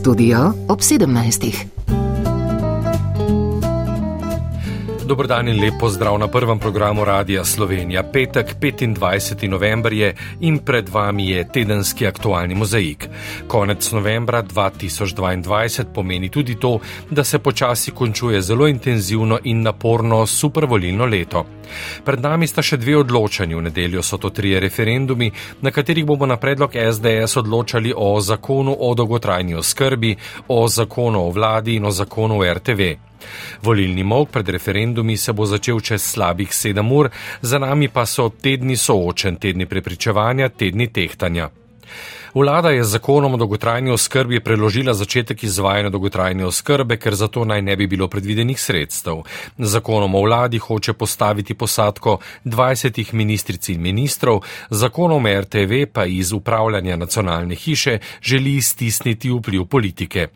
Studio ob 17. Dobro dan in lepo zdrav na prvem programu Radia Slovenija. Petek 25. november je in pred vami je tedenski aktualni mozaik. Konec novembra 2022 pomeni tudi to, da se počasi končuje zelo intenzivno in naporno supervolilno leto. Pred nami sta še dve odločanji. V nedeljo so to trije referendumi, na katerih bomo na predlog SDS odločali o zakonu o dolgotrajni oskrbi, o zakonu o vladi in o zakonu o RTV. Volilni mok pred referendumi se bo začel čez slabih sedem ur, za nami pa so tedni soočen, tedni prepričevanja, tedni tehtanja. Vlada je z zakonom o dolgotrajni oskrbi preložila začetek izvajanja dolgotrajne oskrbe, ker za to naj ne bi bilo predvidenih sredstev. Zakonom o vladi hoče postaviti posadko 20 ministric in ministrov, zakonom RTV pa iz upravljanja nacionalne hiše želi stisniti vpliv politike.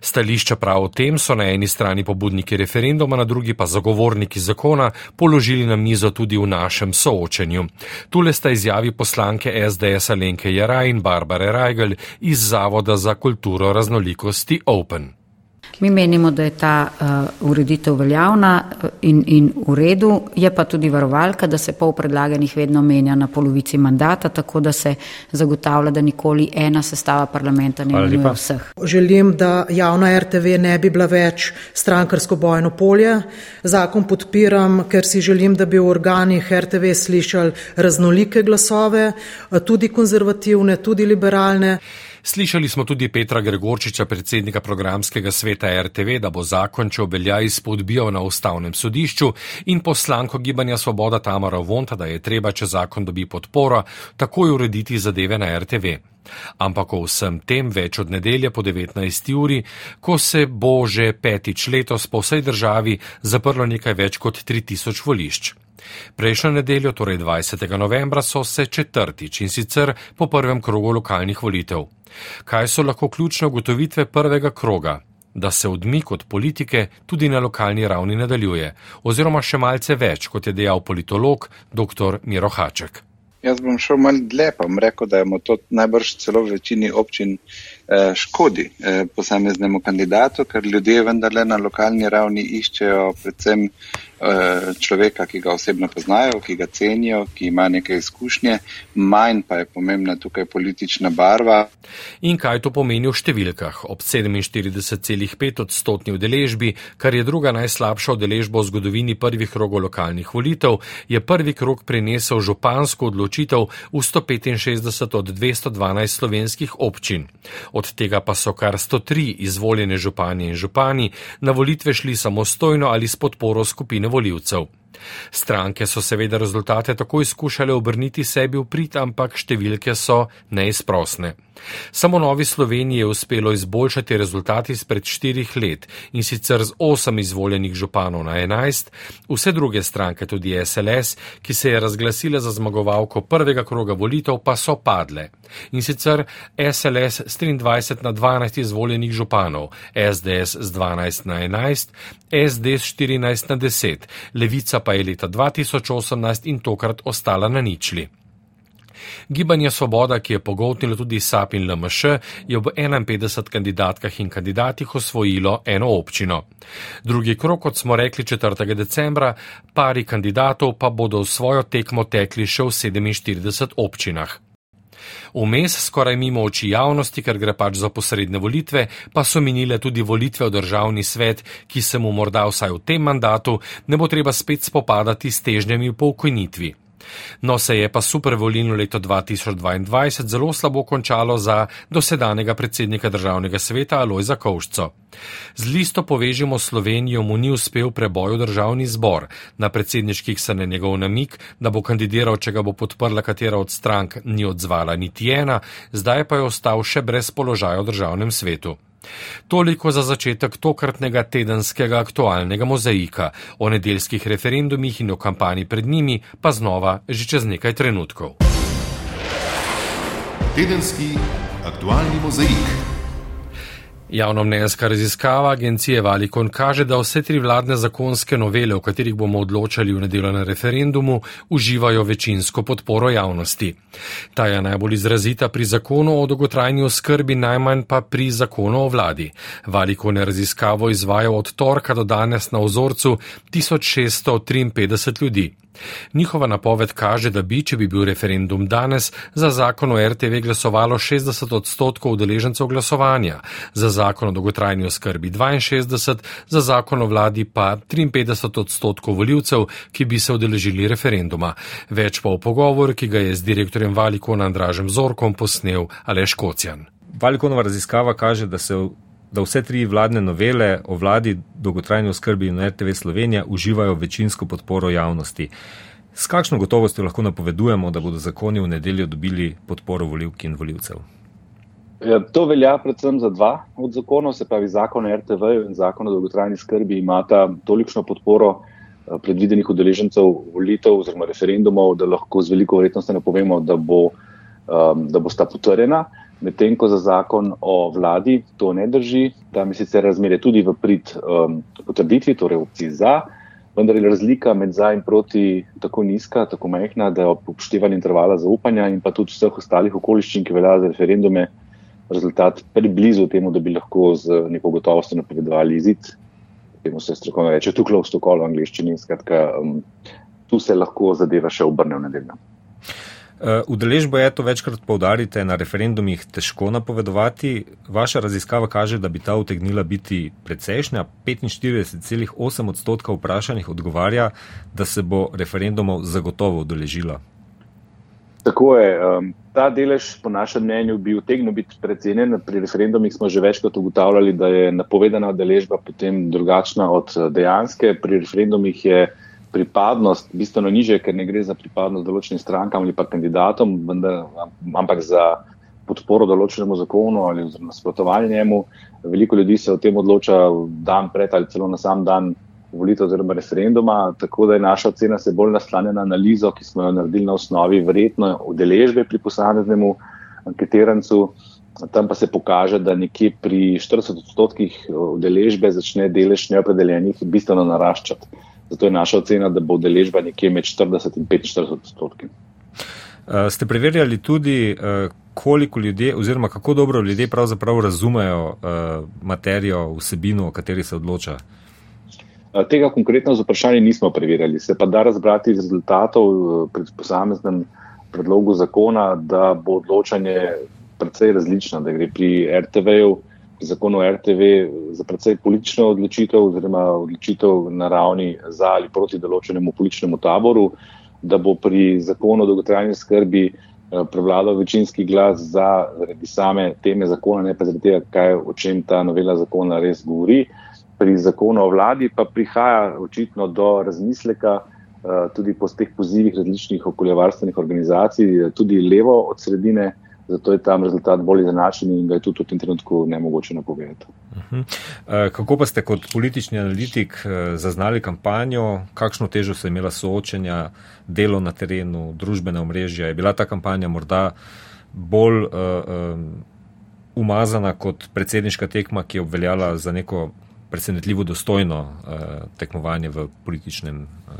Stališča prav o tem so na eni strani pobudniki referenduma, na drugi pa zagovorniki zakona položili na mizo tudi v našem soočenju. Tule sta izjavi poslanke SDS Alenke Jaraj in Barbare Rajgel iz Zavoda za kulturo raznolikosti Open. Mi menimo, da je ta uh, ureditev veljavna eh, in, in v redu, je pa tudi varovalka, da se pol predlaganih vedno menja na polovici mandata, tako da se zagotavlja, da nikoli ena sestava parlamenta ne menjuje vseh. Želim, da javna RTV ne bi bila več strankarsko bojno polje. Zakon podpiram, ker si želim, da bi v organih RTV slišali raznolike glasove, tudi konzervativne, tudi liberalne. Slišali smo tudi Petra Gregorčiča, predsednika programskega sveta RTV, da bo zakon, če obelja izpodbijal na ustavnem sodišču in poslanko Gibanja Svoboda Tamara Vonta, da je treba, če zakon dobi podporo, takoj urediti zadeve na RTV. Ampak o vsem tem več od nedelje po 19. uri, ko se bo že petič letos po vsej državi zaprlo nekaj več kot 3000 volišč. Prejšnjo nedeljo, torej 20. novembra, so se četrtič in sicer po prvem krogu lokalnih volitev. Kaj so lahko ključne ugotovitve prvega kroga? Da se odmik od politike tudi na lokalni ravni nadaljuje, oziroma še malce več, kot je dejal politolog dr. Miro Haček. Jaz bom šel malo dlje, pa bom rekel, da je to najbrž celo v večini občin eh, škodi eh, posameznemu kandidatu, ker ljudje vendarle na lokalni ravni iščejo predvsem človeka, ki ga osebno poznajo, ki ga cenijo, ki ima neke izkušnje, manj pa je pomembna tukaj politična barva. In kaj to pomeni v številkah? Ob 47,5 odstotni udeležbi, kar je druga najslabša udeležba v zgodovini prvih krogov lokalnih volitev, je prvi krog prinesel župansko odločitev v 165 od 212 slovenskih občin. Od tega pa so kar 103 izvoljene županje in župani na volitve šli samostojno ali s podporo skupine voljivcev. Stranke so seveda rezultate takoj skušale obrniti sebi v prid, ampak številke so neizprosne. Samo Novi Sloveniji je uspelo izboljšati rezultati izpred štirih let in sicer z osem izvoljenih županov na enajst, vse druge stranke, tudi SLS, ki se je razglasila za zmagovalko prvega kroga volitev, pa so padle. In sicer SLS s 23 na 12 izvoljenih županov, SDS z 12 na 11, SD s 14 na 10, Levica pa je leta 2018 in tokrat ostala na ničli. Gibanje Svoboda, ki je pogotnilo tudi SAP in LMŠ, je ob 51 kandidatkah in kandidatih osvojilo eno občino. Drugi krok, kot smo rekli 4. decembra, pari kandidatov pa bodo v svojo tekmo tekli še v 47 občinah. Vmes, skoraj mimo oči javnosti, ker gre pač za posredne volitve, pa so minile tudi volitve v državni svet, ki se mu morda vsaj v tem mandatu ne bo treba spet spopadati s težnjami po ukojnitvi. No, se je pa supervolilno leto 2022 zelo slabo končalo za dosedanjega predsednika državnega sveta Alojza Kovšco. Z listo povežimo Slovenijo mu ni uspel preboj v državni zbor, na predsedniških se na njegov namik, da bo kandidiral, če ga bo podprla katera od strank, ni odzvala niti ena, zdaj pa je ostal še brez položaja v državnem svetu. Toliko za začetek tokratnega tedenskega aktualnega mozaika, o nedeljskih referendumih in o kampanji pred njimi pa znova že čez nekaj trenutkov. Tedenski aktualni mozaik. Javnomnenjska raziskava agencije Valikon kaže, da vse tri vladne zakonske novele, o katerih bomo odločali v nedeljo na referendumu, uživajo večinsko podporo javnosti. Ta je najbolj izrazita pri zakonu o dolgotrajni oskrbi, najmanj pa pri zakonu o vladi. Valikon je raziskavo izvajal od torka do danes na vzorcu 1653 ljudi. Njihova napoved kaže, da bi, če bi bil referendum danes, za zakon o RTV glasovalo 60 odstotkov udeležencev glasovanja, za zakon o dolgotrajni oskrbi 62, za zakon o vladi pa 53 odstotkov voljivcev, ki bi se udeležili referenduma. Več pa v pogovor, ki ga je z direktorjem Valikona Andražem Zorkom posnel Aleš Kocjan. Valikonova raziskava kaže, da se da vse tri vladne novele o vladi, dolgotrajni oskrbi in RTV Slovenija uživajo večinsko podporo javnosti. S kakšno gotovostjo lahko napovedujemo, da bodo zakoni v nedeljo dobili podporo voljivk in voljivcev? Ja, to velja predvsem za dva od zakonov, se pravi zakon o RTV in zakon o dolgotrajni skrbi imata tolikšno podporo eh, predvidenih udeležencev volitev oziroma referendumov, da lahko z veliko verjetnostjo napovemo, da, bo, um, da bosta potrjena. Medtem ko za zakon o vladi to ne drži, tam je sicer razmere tudi v prid um, potrditvi, torej opciji za, vendar je razlika med za in proti tako nizka, tako majhna, da je ob upoštevanju intervala zaupanja in pa tudi vseh ostalih okoliščin, ki veljajo za referendume, rezultat preblizu temu, da bi lahko z neko gotovostjo napovedovali izid. Temu se strokovno reče, tukaj v stokolu v angliščini. Skratka, um, tu se lahko zadeva še obrne v nedeljo. Eh, udeležbo je to večkrat povdarite na referendumih težko napovedovati. Vaša raziskava kaže, da bi ta utegnila biti precejšnja. 45,8 odstotka vprašanih odgovarja, da se bo referendumov zagotovo udeležila. Tako je. Ta delež, po našem mnenju, bi utegnil biti precenjen. Pri referendumih smo že večkrat ugotavljali, da je napovedana udeležba potem drugačna od eh, dejanske. Pri referendumih je pripadnost bistveno niže, ker ne gre za pripadnost določenim strankam ali pa kandidatom, vendar, ampak za podporo določenemu zakonu ali nasprotovanje njemu. Veliko ljudi se o tem odloča dan pred ali celo na sam dan volitev oziroma referenduma, tako da je naša ocena se bolj naslanja na analizo, ki smo jo naredili na osnovi verjetno udeležbe pri posameznemu anketirancu. Tam pa se pokaže, da nekje pri 40 odstotkih udeležbe začne delež neopredeljenih bistveno naraščati. Zato je naša ocena, da bo deležba nekje med 40 in 45 odstotki. Uh, ste preverjali tudi, uh, koliko ljudi, oziroma kako dobro ljudje pravzaprav razumejo uh, materijo, vsebino, o kateri se odloča? Tega konkretno z vprašanjem nismo preverjali. Se pa da razbrati iz rezultatov pri posameznem predlogu zakona, da bo odločanje precej različno, da gre pri RTV-ju zakon o RTV za precej politično odločitev, oziroma odločitev na ravni za ali proti določenemu političnemu taboru, da bo pri zakonu o dolgotrajni skrbi eh, prevladal večinski glas za zaradi same teme zakona, ne pa zaradi tega, kaj, o čem ta novela zakona res govori. Pri zakonu o vladi pa prihaja očitno do razmisleka, eh, tudi po teh pozivih različnih okoljevarstvenih organizacij, tudi levo od sredine, zato je tam rezultat bolj izenačen in ga je tudi v tem trenutku ne mogoče napovedati. Uh -huh. Eh, kako pa ste kot politični analitik eh, zaznali kampanjo, kakšno težo so imela soočenja, delo na terenu, družbene omrežja? Je bila ta kampanja morda bolj uh, um, umazana kot predsedniška tekma, ki je obveljala za neko presenetljivo dostojno uh, tekmovanje v političnem uh,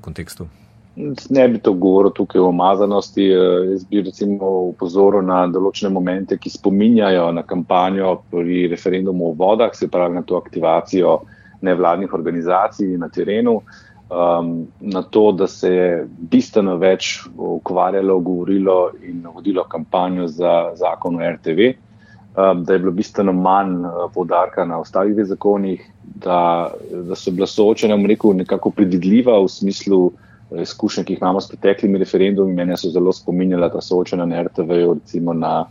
kontekstu? Ne bi to govoril tukaj o omazanosti. Eh, jaz bi recimo upozoril na določene momente, ki spominjajo na kampanjo pri referendumu o vodah, se pravi na to aktivacijo nevladnih organizacij na terenu, um, na to, da se je bistveno več ukvarjalo, govorilo in vodilo kampanjo za zakon o RTV, um, da je bilo bistveno manj uh, podarka na ostalih zakonih, da, da so bila soočena, rekel, nekako predvidljiva v smislu, izkušnje, ki jih imamo s preteklimi referendumi, mene so zelo spominjala ta soočena na RTV, recimo na,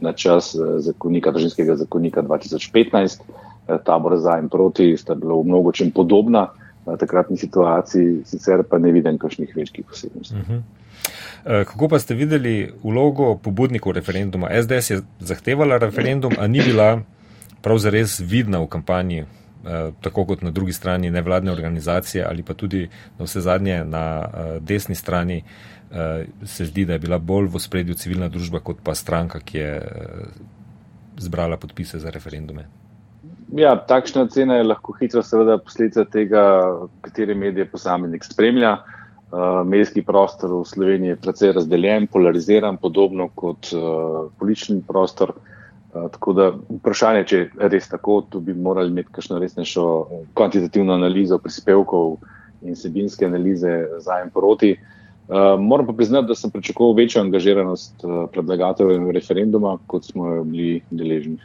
na čas eh, zakonika, državskega zakonika 2015, eh, tabor za in proti, sta bila v mnogo čem podobna na takratni situaciji, sicer pa ne vidim kakšnih večjih posebnosti. Uh mhm. -huh. Kako pa ste videli vlogo pobudnikov referenduma? SDS je zahtevala referendum, a ni bila prav zares vidna v kampanji Eh, tako kot na drugi strani nevladne organizacije ali pa tudi na vse zadnje na eh, desni strani eh, se zdi, da je bila bolj v spredju civilna družba kot pa stranka, ki je zbrala podpise za referendume. Ja, takšna cena je lahko hitro, seveda, posledica tega, katere medije posameznik spremlja. Uh, medijski prostor v Sloveniji je precej razdeljen, polariziran, podobno kot uh, politični prostor. Uh, tako da vprašanje, če je res tako, tu bi morali imeti kakšno resnejšo kvantitativno analizo prispevkov in sebinske analize za in proti. Uh, moram pa priznati, da sem pričakoval večjo angažiranost uh, predlagateljev referenduma, kot smo jo bili deležni.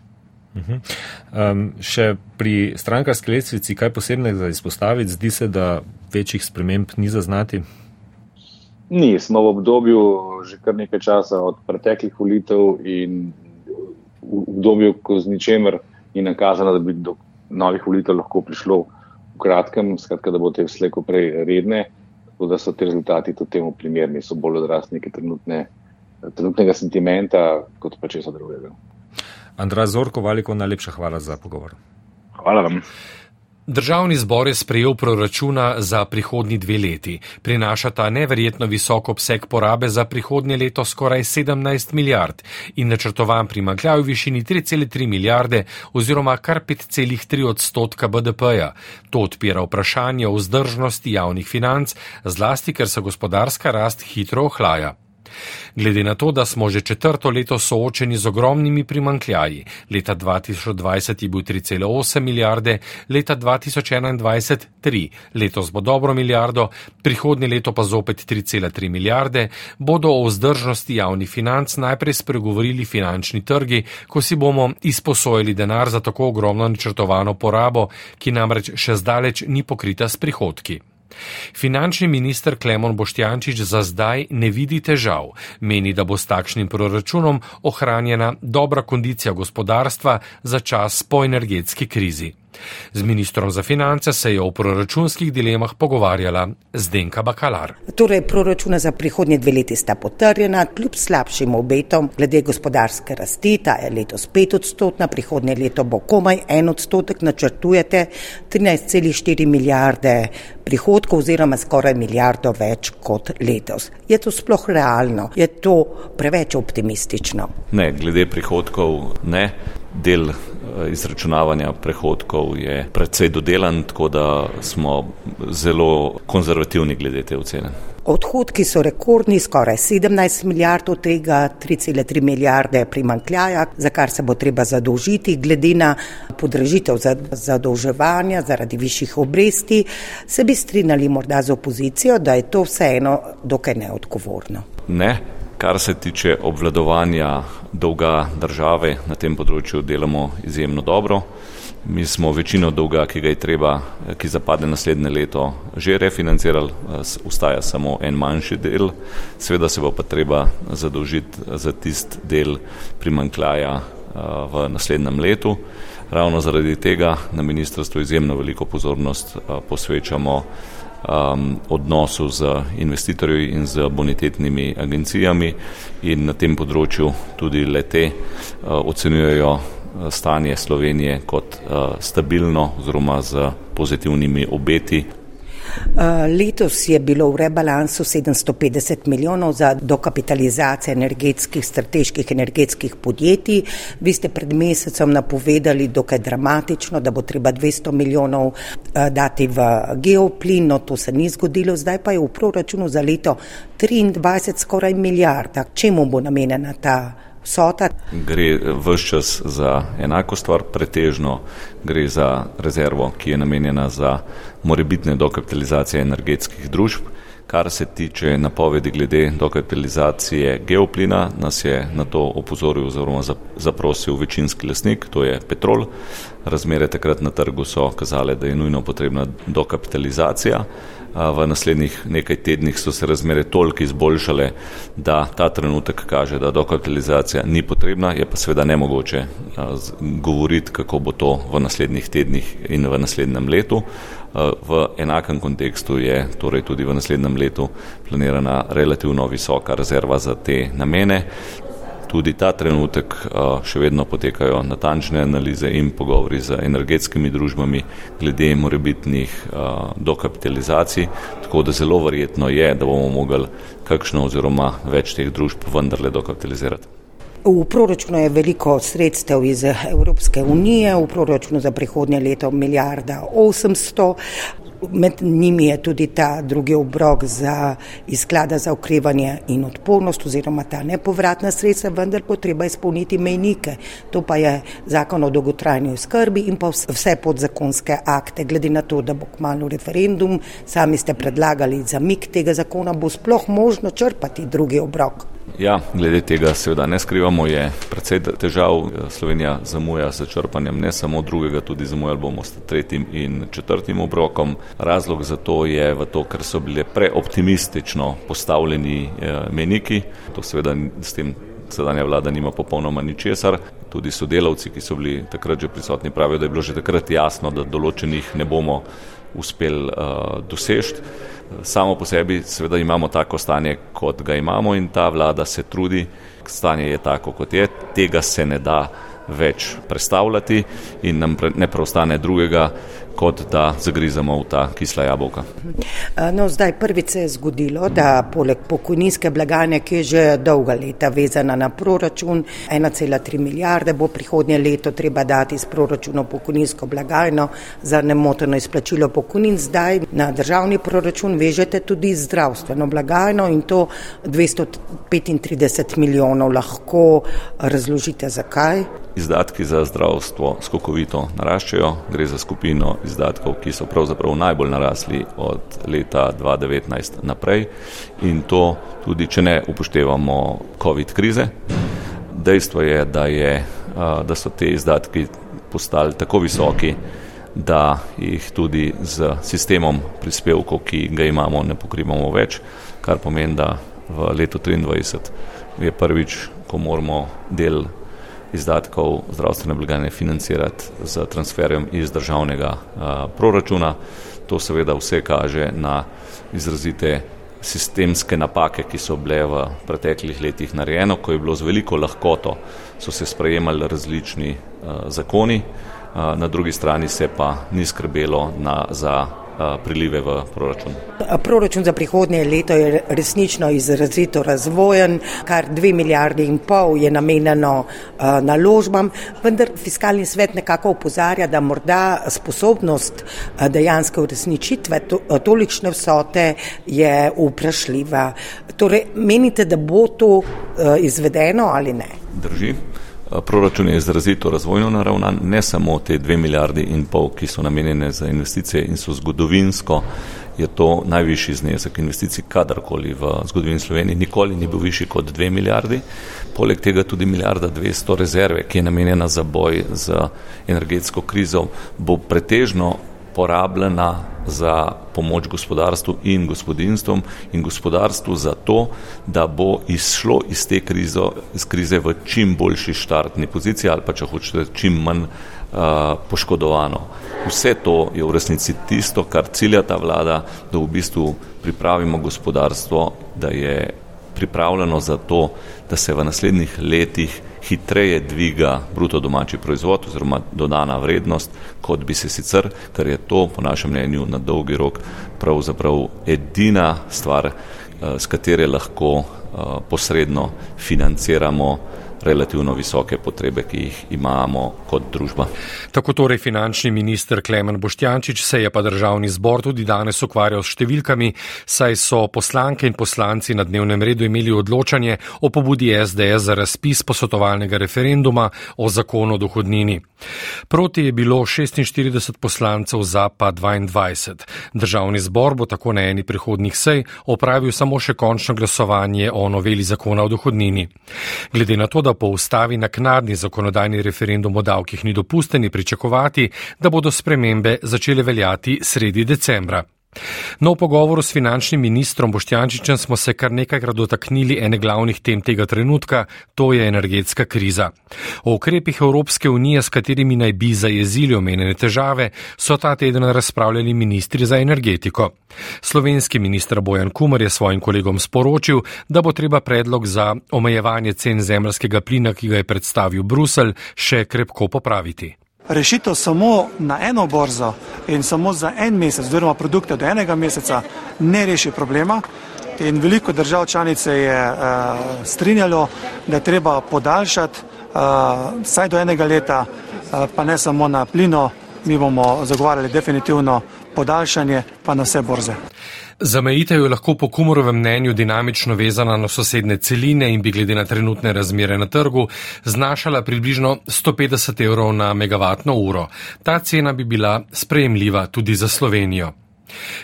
Um, še pri strankarski lesvici, kaj posebnega izpostaviti, zdi se, da večjih sprememb ni zaznati? Ni, smo v obdobju že kar nekaj časa od preteklih volitev in v obdobju, ko z ničemer ni nakazano, da bi do novih volitev lahko prišlo v kratkem, skratka, da bo te vsleko prej redne, tako da so ti rezultati tudi temu primerni, so bolj odraz neke trenutne, trenutnega sentimenta, kot pa česa drugega. Andrej Zorko, veliko najlepša hvala za pogovor. Hvala vam. Državni zbor je sprejel proračuna za prihodnji dve leti. Prinaša ta neverjetno visok obseg porabe za prihodnje leto skoraj 17 milijard in načrtovan primankljaj v višini 3,3 milijarde oziroma kar 5,3 odstotka BDP-ja. To odpira vprašanje o vzdržnosti javnih financ, zlasti ker se gospodarska rast hitro ohlaja. Glede na to, da smo že četrto leto soočeni z ogromnimi primankljaji, leta 2020 je bil 3,8 milijarde, leta 2021 3, letos bo dobro milijardo, prihodnje leto pa zopet 3,3 milijarde, bodo o vzdržnosti javnih financ najprej spregovorili finančni trgi, ko si bomo izposojili denar za tako ogromno načrtovano porabo, ki namreč še zdaleč ni pokrita s prihodki. Finančni minister Klemon Boštjančič za zdaj ne vidi težav, meni, da bo s takšnim proračunom ohranjena dobra kondicija gospodarstva za čas po energetski krizi. Z ministrom za finance se je o proračunskih dilemah pogovarjala Zdenka Bakalar. Torej, proračuna za prihodnje dve leti sta potrjena, kljub slabšim obetom glede gospodarske rasti, ta je letos 5 odstotna, prihodnje leto bo komaj en odstotek, načrtujete 13,4 milijarde prihodkov oziroma skoraj milijardo več kot letos. Je to sploh realno? Je to preveč optimistično? Ne, glede prihodkov ne. Del izračunavanja prehodkov je predvsej dodelan, tako da smo zelo konzervativni glede te ocene. Odhodki so rekordni, skoraj 17 milijard od tega, 3,3 milijarde primankljaja, za kar se bo treba zadolžiti, glede na podražitev zadolževanja zaradi višjih obresti. Se bi strinjali morda z opozicijo, da je to vseeno dokaj neodgovorno? Ne, Kar se tiče obvladovanja dolga države, na tem področju delamo izjemno dobro. Mi smo večino dolga, ki ga je treba, ki zapade naslednje leto, že refinancirali, ustaja samo en manjši del. Sveda se bo pa treba zadolžiti za tist del primankljaja v naslednjem letu. Ravno zaradi tega na ministrstvu izjemno veliko pozornost posvečamo um, odnosu z investitorji in z bonitetnimi agencijami. In na tem področju tudi lete uh, ocenjujejo uh, stanje Slovenije kot uh, stabilno oziroma z pozitivnimi obeti letos je bilo v rebalansu 750 milijonov za dokapitalizacijo energetskih, strateških energetskih podjetij. Vi ste pred mesecem napovedali dokaj dramatično, da bo treba 200 milijonov eh, dati v geoplin, no to se ni zgodilo, zdaj pa je v proračunu za leto 23 skoraj milijarda. Čemu bo namenjena ta? Vsota. Gre vse čas za enako stvar, pretežno gre za rezervo, ki je namenjena za morebitne dokapitalizacije energetskih družb. Kar se tiče napovedi glede dokapitalizacije geoplina, nas je na to opozoril oziroma zaprosil večinski lasnik, to je Petrol. Razmere takrat na trgu so kazale, da je nujno potrebna dokapitalizacija v naslednjih nekaj tednih so se razmere toliko izboljšale, da ta trenutek kaže, da dokapitalizacija ni potrebna, je pa seveda nemogoče govoriti, kako bo to v naslednjih tednih in v naslednjem letu. V enakem kontekstu je torej tudi v naslednjem letu planirana relativno visoka rezerva za te namene tudi ta trenutek še vedno potekajo natančne analize in pogovori z energetskimi družbami glede morebitnih dokapitalizacij, tako da zelo verjetno je, da bomo mogli kakšno oziroma več teh družb vendarle dokapitalizirati. V proračunu je veliko sredstev iz Evropske unije, v proračunu za prihodnje leto milijarda 800. Med njimi je tudi ta drugi obrok za izklada za okrevanje in odpornost oziroma ta nepovratna sredstva, vendar bo treba izpolniti mejnike. To pa je zakon o dolgotrajni skrbi in pa vse podzakonske akte. Glede na to, da bo kmalo referendum, sami ste predlagali zamik tega zakona, bo sploh možno črpati drugi obrok. Ja, glede tega seveda ne skrivamo, je predvsej težav. Slovenija zamuja s črpanjem ne samo drugega, tudi zamujali bomo s tretjim in četrtim obrokom. Razlog za to je v to, ker so bile preoptimistično postavljeni eh, meniki. To seveda s tem sedanja vlada nima popolnoma ničesar. Tudi sodelavci, ki so bili takrat že prisotni, pravijo, da je bilo že takrat jasno, da določenih ne bomo uspeli uh, doseči. Samo po sebi seveda imamo tako stanje, kot ga imamo in ta vlada se trudi, stanje je tako, kot je, tega se ne da več predstavljati in nam ne preostane drugega, kot da zagrizemo v ta kisla jabolka. No, zdaj prvič se je zgodilo, da poleg pokojninske blagajne, ki je že dolga leta vezana na proračun, 1,3 milijarde bo prihodnje leto treba dati iz proračuna pokojninsko blagajno za nemoteno izplačilo pokojnin. Zdaj na državni proračun vežete tudi zdravstveno blagajno in to 235 milijonov. Lahko razložite zakaj? Izdatki za zdravstvo skokovito naraščajo, gre za skupino izdatkov, ki so pravzaprav najbolj narasli od leta 2019 naprej in to tudi, če ne upoštevamo COVID krize. Dejstvo je, da, je, da so te izdatki postali tako visoki, da jih tudi z sistemom prispevkov, ki ga imamo, ne pokrivamo več, kar pomeni, da v letu 2023 je prvič, ko moramo del izdatkov zdravstvene blagajne financirati z transferjem iz državnega proračuna. To seveda vse kaže na izrazite sistemske napake, ki so bile v preteklih letih narejeno, ko je bilo z veliko lahkoto, so se sprejemali različni zakoni, na drugi strani se pa ni skrbelo na, za prilive v proračun. Proračun za prihodnje leto je resnično izrazito razvojen, kar dve milijardi in pol je namenjeno naložbam, vendar fiskalni svet nekako upozarja, da morda sposobnost dejanske uresničitve tolikšne vsote je vprašljiva. Torej, menite, da bo to izvedeno ali ne? Drži. Proračun je izrazito razvojno naravnan, ne samo te dve milijardi in pol, ki so namenjene za investicije in so zgodovinsko, je to najvišji znesek investicij kadarkoli v zgodovini Slovenije, nikoli ni bil višji kot dve milijardi. Poleg tega tudi milijarda dvesto rezerve, ki je namenjena za boj z energetsko krizo, bo pretežno porabljena za pomoč gospodarstvu in gospodinstvom in gospodarstvu za to, da bo izšlo iz te krizo, iz krize v čim boljši štartni poziciji ali pa če hočete čim manj uh, poškodovano. Vse to je v resnici tisto, kar cilja ta vlada, da v bistvu pripravimo gospodarstvo, da je pripravljeno za to, da se v naslednjih letih hitreje dviga bruto domači proizvod oziroma dodana vrednost, kot bi se sicer, ker je to po našem mnenju na dolgi rok pravzaprav edina stvar, eh, s katere lahko eh, posredno financiramo relativno visoke potrebe, ki jih imamo kot družba. Tako torej finančni minister Klemen Boštjančič se je pa državni zbor tudi danes ukvarjal s številkami, saj so poslanke in poslanci na dnevnem redu imeli odločanje o pobudi SDS za razpis posvetovalnega referenduma o zakonu o dohodnini. Proti je bilo 46 poslancev za pa 22. Državni zbor bo tako na eni prihodnih sej opravil samo še končno glasovanje o noveli zakona o dohodnini. Glede na to, da po ustavi naknadni zakonodajni referendum o davkih ni dopusteni pričakovati, da bodo spremembe začele veljati sredi decembra. No, v pogovoru s finančnim ministrom Boštjančičem smo se kar nekajkrat dotaknili ene glavnih tem tega trenutka, to je energetska kriza. O ukrepih Evropske unije, s katerimi naj bi zajezili omenjene težave, so ta teden razpravljali ministri za energetiko. Slovenski minister Bojan Kumar je svojim kolegom sporočil, da bo treba predlog za omejevanje cen zemljskega plina, ki ga je predstavil Brusel, še krepko popraviti rešitev samo na eno borzo in samo za en mesec, oziroma produkte do enega meseca, ne reši problema. In veliko držav članice je uh, strinjalo, da je treba podaljšati uh, vsaj do enega leta, uh, pa ne samo na plino, mi bomo zagovarjali definitivno podaljšanje, pa na vse borze. Zamejitev je lahko po Kumorovem mnenju dinamično vezana na sosedne celine in bi glede na trenutne razmere na trgu znašala približno 150 evrov na megavatno uro. Ta cena bi bila sprejemljiva tudi za Slovenijo.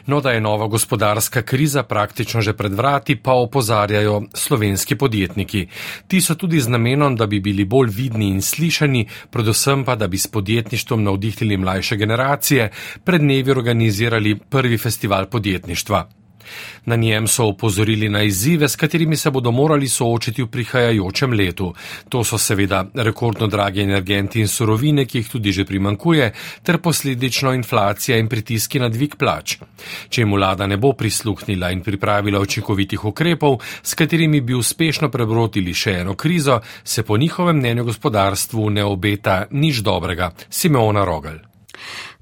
No, da je nova gospodarska kriza praktično že pred vrati, pa opozarjajo slovenski podjetniki. Ti so tudi z namenom, da bi bili bolj vidni in slišani, predvsem pa, da bi s podjetništvom navdihnili mlajše generacije, pred dnevi organizirali prvi festival podjetništva. Na njem so opozorili na izzive, s katerimi se bodo morali soočiti v prihajajočem letu. To so seveda rekordno dragi energenti in surovine, ki jih tudi že primankuje, ter posledično inflacija in pritiski na dvig plač. Če jim vlada ne bo prisluhnila in pripravila očinkovitih ukrepov, s katerimi bi uspešno prebrotili še eno krizo, se po njihovem mnenju gospodarstvu ne obeta nič dobrega. Simeona Rogel.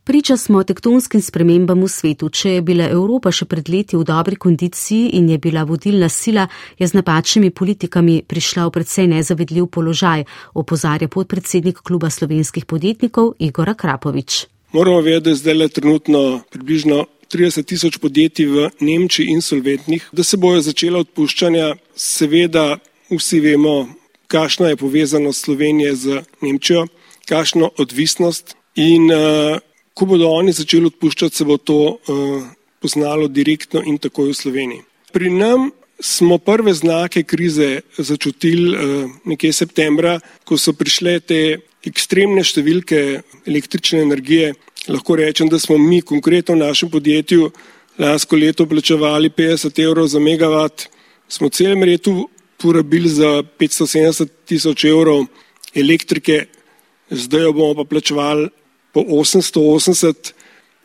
Priča smo tektonskim spremembam v svetu. Če je bila Evropa še pred leti v dobri kondiciji in je bila vodilna sila, je z napačnimi politikami prišla v predvsej nezavedljiv položaj, opozarja podpredsednik kluba slovenskih podjetnikov Igora Krapovič. Moramo vedeti, da je zdaj le trenutno približno 30 tisoč podjetij v Nemčiji insolventnih, da se bojo začela odpuščanja. Seveda vsi vemo, kakšna je povezanost Slovenije z Nemčijo, kakšno odvisnost. In uh, ko bodo oni začeli odpuščati, se bo to uh, poznalo direktno in takoj v Sloveniji. Pri nam smo prve znake krize začutili uh, nekje septembra, ko so prišle te ekstremne številke električne energije. Lahko rečem, da smo mi konkretno v našem podjetju lansko leto plačevali 50 evrov za megavat, smo celem letu porabili za 570 tisoč evrov elektrike, zdaj jo bomo pa plačevali po 880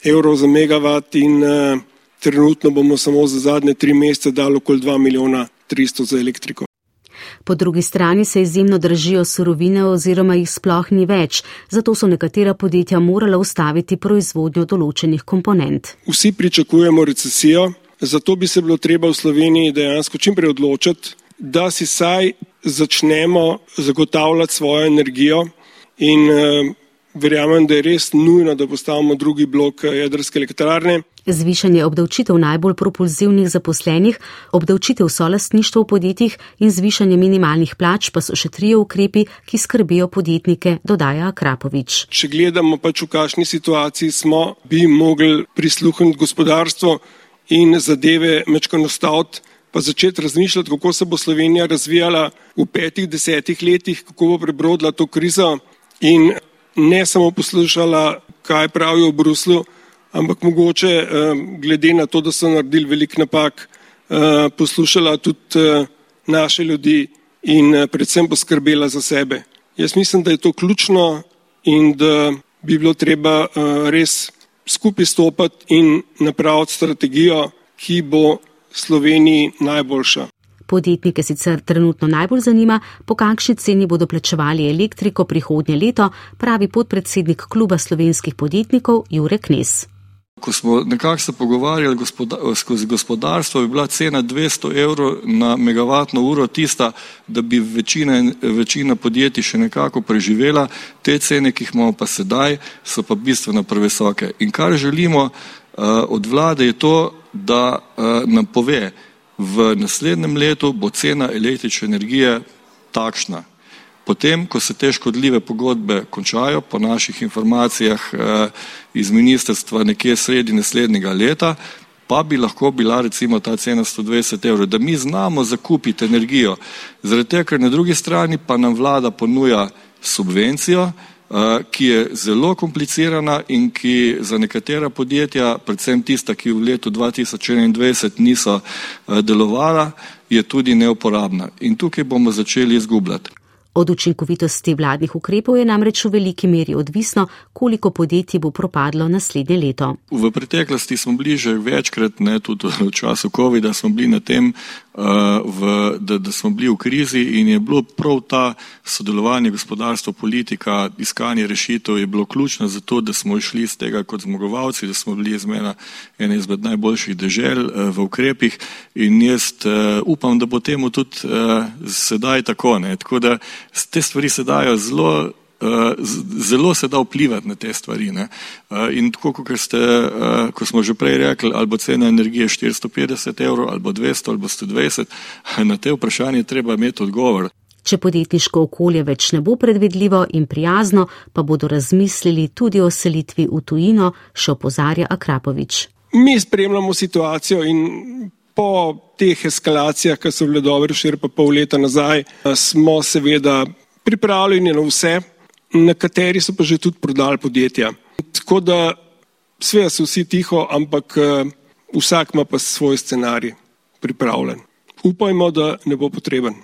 evrov za megavat in uh, trenutno bomo samo za zadnje tri mesece dali okoli 2 milijona 300 za elektriko. Po drugi strani se izjemno držijo surovine oziroma jih sploh ni več, zato so nekatera podjetja morala ustaviti proizvodnjo določenih komponent. Vsi pričakujemo recesijo, zato bi se bilo treba v Sloveniji dejansko čimprej odločiti, da si saj začnemo zagotavljati svojo energijo in uh, Verjamem, da je res nujno, da postavimo drugi blok eh, jedrske elektrarne. Zvišanje obdavčitev najbolj propulzivnih zaposlenih, obdavčitev solastništva v podjetjih in zvišanje minimalnih plač pa so še trije ukrepi, ki skrbijo podjetnike, dodaja Krapovič. Če gledamo pač v kakšni situaciji smo, bi mogli prisluhniti gospodarstvo in zadeve mečko nastaviti, pa začeti razmišljati, kako se bo Slovenija razvijala v petih, desetih letih, kako bo prebrodila to krizo. In ne samo poslušala, kaj pravijo v Bruslu, ampak mogoče eh, glede na to, da so naredili velik napak, eh, poslušala tudi eh, naše ljudi in predvsem poskrbela za sebe. Jaz mislim, da je to ključno in da bi bilo treba res skupaj stopati in napraviti strategijo, ki bo Sloveniji najboljša. Podjetnike sicer trenutno najbolj zanima, po kakšni ceni bodo plačevali elektriko prihodnje leto, pravi podpredsednik kluba slovenskih podjetnikov Jurek Nes. Ko smo nekako se pogovarjali gospoda, skozi gospodarstvo, bi bila cena 200 evrov na megavatno uro tista, da bi večina, večina podjetij še nekako preživela. Te cene, ki jih imamo pa sedaj, so pa bistveno previsoke. In kar želimo uh, od vlade je to, da uh, nam pove, v naslednjem letu bo cena električne energije takšna. Potem, ko se te škodljive pogodbe končajo, po naših informacijah eh, iz ministrstva nekje sredi naslednjega leta, pa bi lahko bila recimo ta cena 120 evrov, da mi znamo zakupiti energijo. Zaradi tega, ker na drugi strani pa nam vlada ponuja subvencijo, ki je zelo komplicirana in ki za nekatera podjetja, predvsem tista, ki v letu 2021 niso eh, delovala, je tudi neuporabna. In tukaj bomo začeli izgubljati. Od učinkovitosti vladnih ukrepov je namreč v veliki meri odvisno, koliko podjetij bo propadlo naslednje leto. V preteklosti smo bili že večkrat, ne tudi v času COVID-a, smo bili na tem v, da, da smo bili v krizi in je bilo prav ta sodelovanje gospodarstva, politika, iskanje rešitev je bilo ključno za to, da smo išli iz tega kot zmagovalci, da smo bili izmena ene izmed najboljših dežel v ukrepih in jaz upam, da bo temu tudi sedaj tako. Ne. Tako da te stvari se dajo zelo Eh, zelo se da vplivati na te stvari. Ne. Eh, in tako, kot ste, eh, ko smo že prej rekli, ali bo cena energije 450 evrov, ali bo 200, ali bo 120, na te vprašanje treba imeti odgovor. Če podjetniško okolje več ne bo predvidljivo in prijazno, pa bodo razmislili tudi o selitvi v tujino, še opozarja Akrapovič. Mi spremljamo situacijo in po teh eskalacijah, ki so bile dobre, še pa pol leta nazaj, smo seveda pripravljeni na vse, nekateri so pa že tudi prodali podjetja. Tako da sve so vsi tiho, ampak eh, vsak ima pa svoj scenarij pripravljen. Upajmo, da ne bo potreben.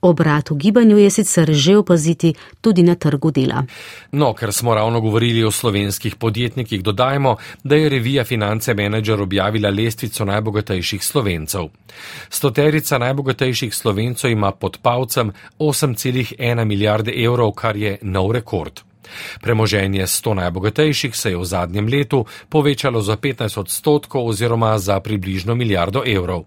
Obrat v gibanju je sicer že opaziti tudi na trgu dela. No, ker smo ravno govorili o slovenskih podjetnikih, dodajmo, da je revija Finance Manager objavila lestvico najbogatejših slovencev. Stoterica najbogatejših slovencev ima pod palcem 8,1 milijarde evrov, kar je nov rekord. Premoženje 100 najbogatejših se je v zadnjem letu povečalo za 15 odstotkov oziroma za približno milijardo evrov.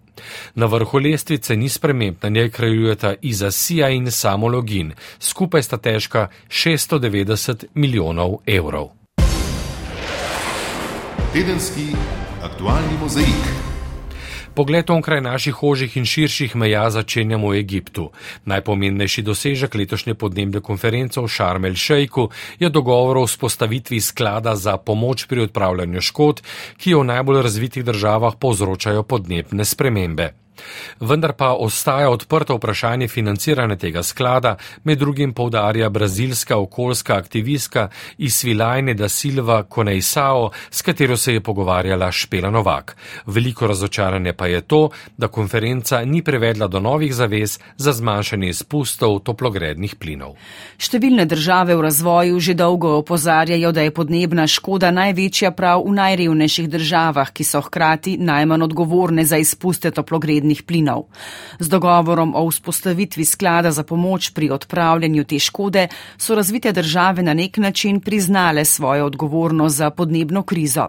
Na vrhu lestvice ni sprememb, na njej kraljujeta Iza Sija in Samo Login, skupaj sta težka 690 milijonov evrov. Tedenski aktualni mozaik. Pogled onkraj naših ožjih in širših meja začenjamo v Egiptu. Najpomembnejši dosežek letošnje podnebne konference v Šarmel Šejku je dogovor o vzpostavitvi sklada za pomoč pri odpravljanju škod, ki jo v najbolj razvitih državah povzročajo podnebne spremembe. Vendar pa ostaja odprto vprašanje financiranja tega sklada, med drugim povdarja brazilska okoljska aktivistka Isvilajne da Silva Konejsao, s katero se je pogovarjala Špela Novak. Veliko razočaranje pa je to, da konferenca ni prevedla do novih zavez za zmanjšanje izpustov toplogrednih plinov. Številne države v razvoju že dolgo opozarjajo, da je podnebna škoda največja prav v najrevnejših državah, ki so hkrati najmanj odgovorne za izpuste toplogrednih toplogrednih plinov. Z dogovorom o vzpostavitvi sklada za pomoč pri odpravljanju te škode so razvite države na nek način priznale svojo odgovornost za podnebno krizo.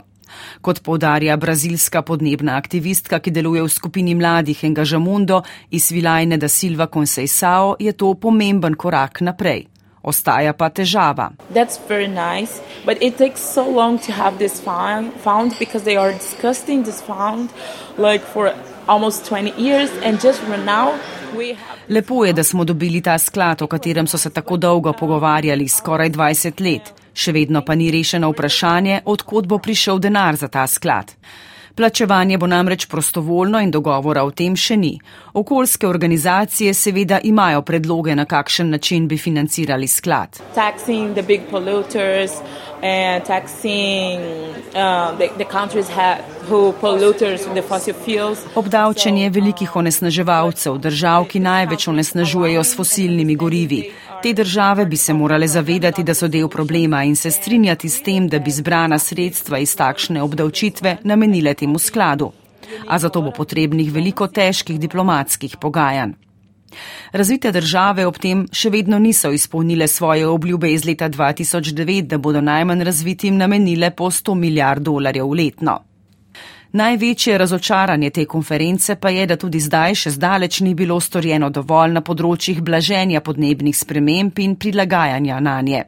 Kot povdarja brazilska podnebna aktivistka, ki deluje v skupini mladih Engažamundo iz Vilajne da Silva Conceição, je to pomemben korak naprej. Ostaja pa težava. Nice, so found, found like Lepo je, da smo dobili ta sklad, o katerem so se tako dolgo pogovarjali, skoraj 20 let. Še vedno pa ni rešeno vprašanje, odkot bo prišel denar za ta sklad. Plačevanje bo namreč prostovoljno in dogovora o tem še ni. Okoljske organizacije seveda imajo predloge, na kakšen način bi financirali sklad. And taxing uh, the, the countries have, who polluters the fossil fuels. Obdavčenje velikih onesnaževalcev, držav, ki največ onesnažujejo s fosilnimi gorivi. Te države bi se morale zavedati, da so del problema in se strinjati s tem, da bi zbrana sredstva iz takšne obdavčitve namenile temu skladu. A zato bo potrebnih veliko težkih diplomatskih pogajanj. Razvite države ob tem še vedno niso izpolnile svoje obljube iz leta 2009, da bodo najmanj razvitim namenile po 100 milijard dolarjev letno. Največje razočaranje te konference pa je, da tudi zdaj še zdaleč ni bilo storjeno dovolj na področjih blaženja podnebnih sprememb in prilagajanja na nje.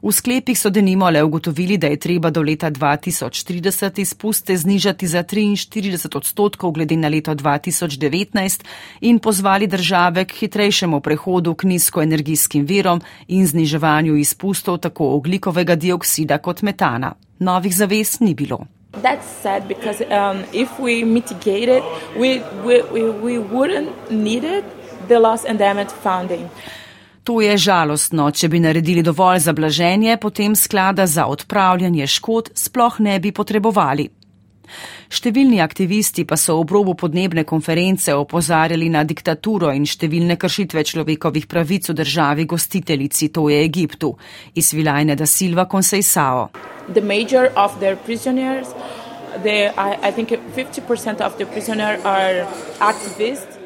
V sklepih so denimo le ugotovili, da je treba do leta 2030 izpuste znižati za 43 odstotkov glede na leto 2019 in pozvali države k hitrejšemu prehodu k nizkoenergijskim virom in zniževanju izpustov tako oglikovega dioksida kot metana. Novih zavez ni bilo. That's sad because um, if we mitigate it, we, we, we, we wouldn't need it, the loss and damage funding. To je žalostno. Če bi naredili dovolj za blaženje, potem sklada za odpravljanje škod sploh ne bi potrebovali. Številni aktivisti pa so ob robu podnebne konference opozarjali na diktaturo in številne kršitve človekovih pravic v državi gostiteljici, to je Egiptu, iz Vilajne da Silva Conceição. The, I, I think 50% of the prisoners are activists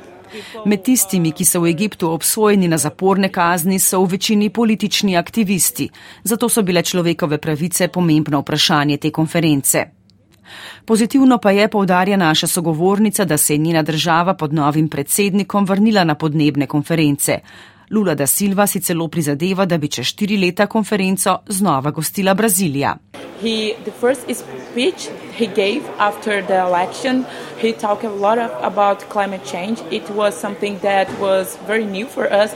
Med tistimi, ki so v Egiptu obsojeni na zaporne kazni, so v večini politični aktivisti, zato so bile človekove pravice pomembno vprašanje te konference. Pozitivno pa je povdarja naša sogovornica, da se je njena država pod novim predsednikom vrnila na podnebne konference. Lula da Silva si celo prizadeva, da bi čez štiri leta konferenco znova gostila Brazilija. He, he talked a lot of, about climate change. It was something that was very new for us.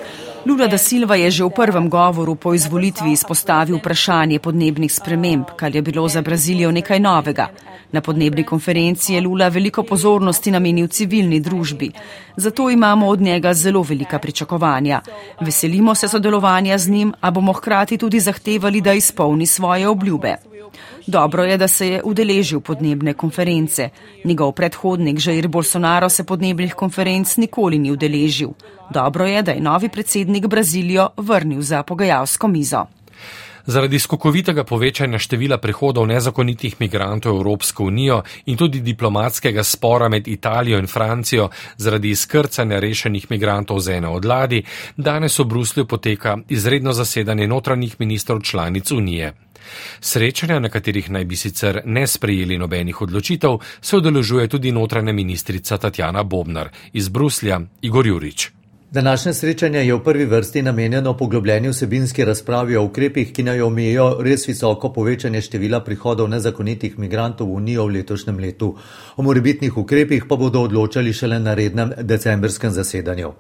Lula da Silva je že v prvem govoru po izvolitvi izpostavil vprašanje podnebnih sprememb, kar je bilo za Brazilijo nekaj novega. Na podnebni konferenci je Lula veliko pozornosti namenil civilni družbi, zato imamo od njega zelo velika pričakovanja. Veselimo se sodelovanja z njim, a bomo hkrati tudi zahtevali, da izpolni svoje obljube. Dobro je, da se je udeležil podnebne konference. Njegov predhodnik Žair Bolsonaro se podnebnih konferenc nikoli ni udeležil. Dobro je, da je novi predsednik Brazilijo vrnil za pogajalsko mizo. Zaradi skokovitega povečanja števila prehodov nezakonitih migrantov v Evropsko unijo in tudi diplomatskega spora med Italijo in Francijo zaradi izkrcanja rešenih migrantov z ene od ladi, danes v Bruslju poteka izredno zasedanje notranjih ministrov članic unije. Srečanja, na katerih naj bi sicer ne sprejeli nobenih odločitev, se odeležuje tudi notranja ministrica Tatjana Bobnar iz Bruslja Igor Jurič. Današnje srečanje je v prvi vrsti namenjeno poglobljeni vsebinski razpravi o ukrepih, ki naj omejijo res visoko povečanje števila prihodov nezakonitih migrantov v Unijo v letošnjem letu. O morebitnih ukrepih pa bodo odločali šele na rednem decembrskem zasedanju.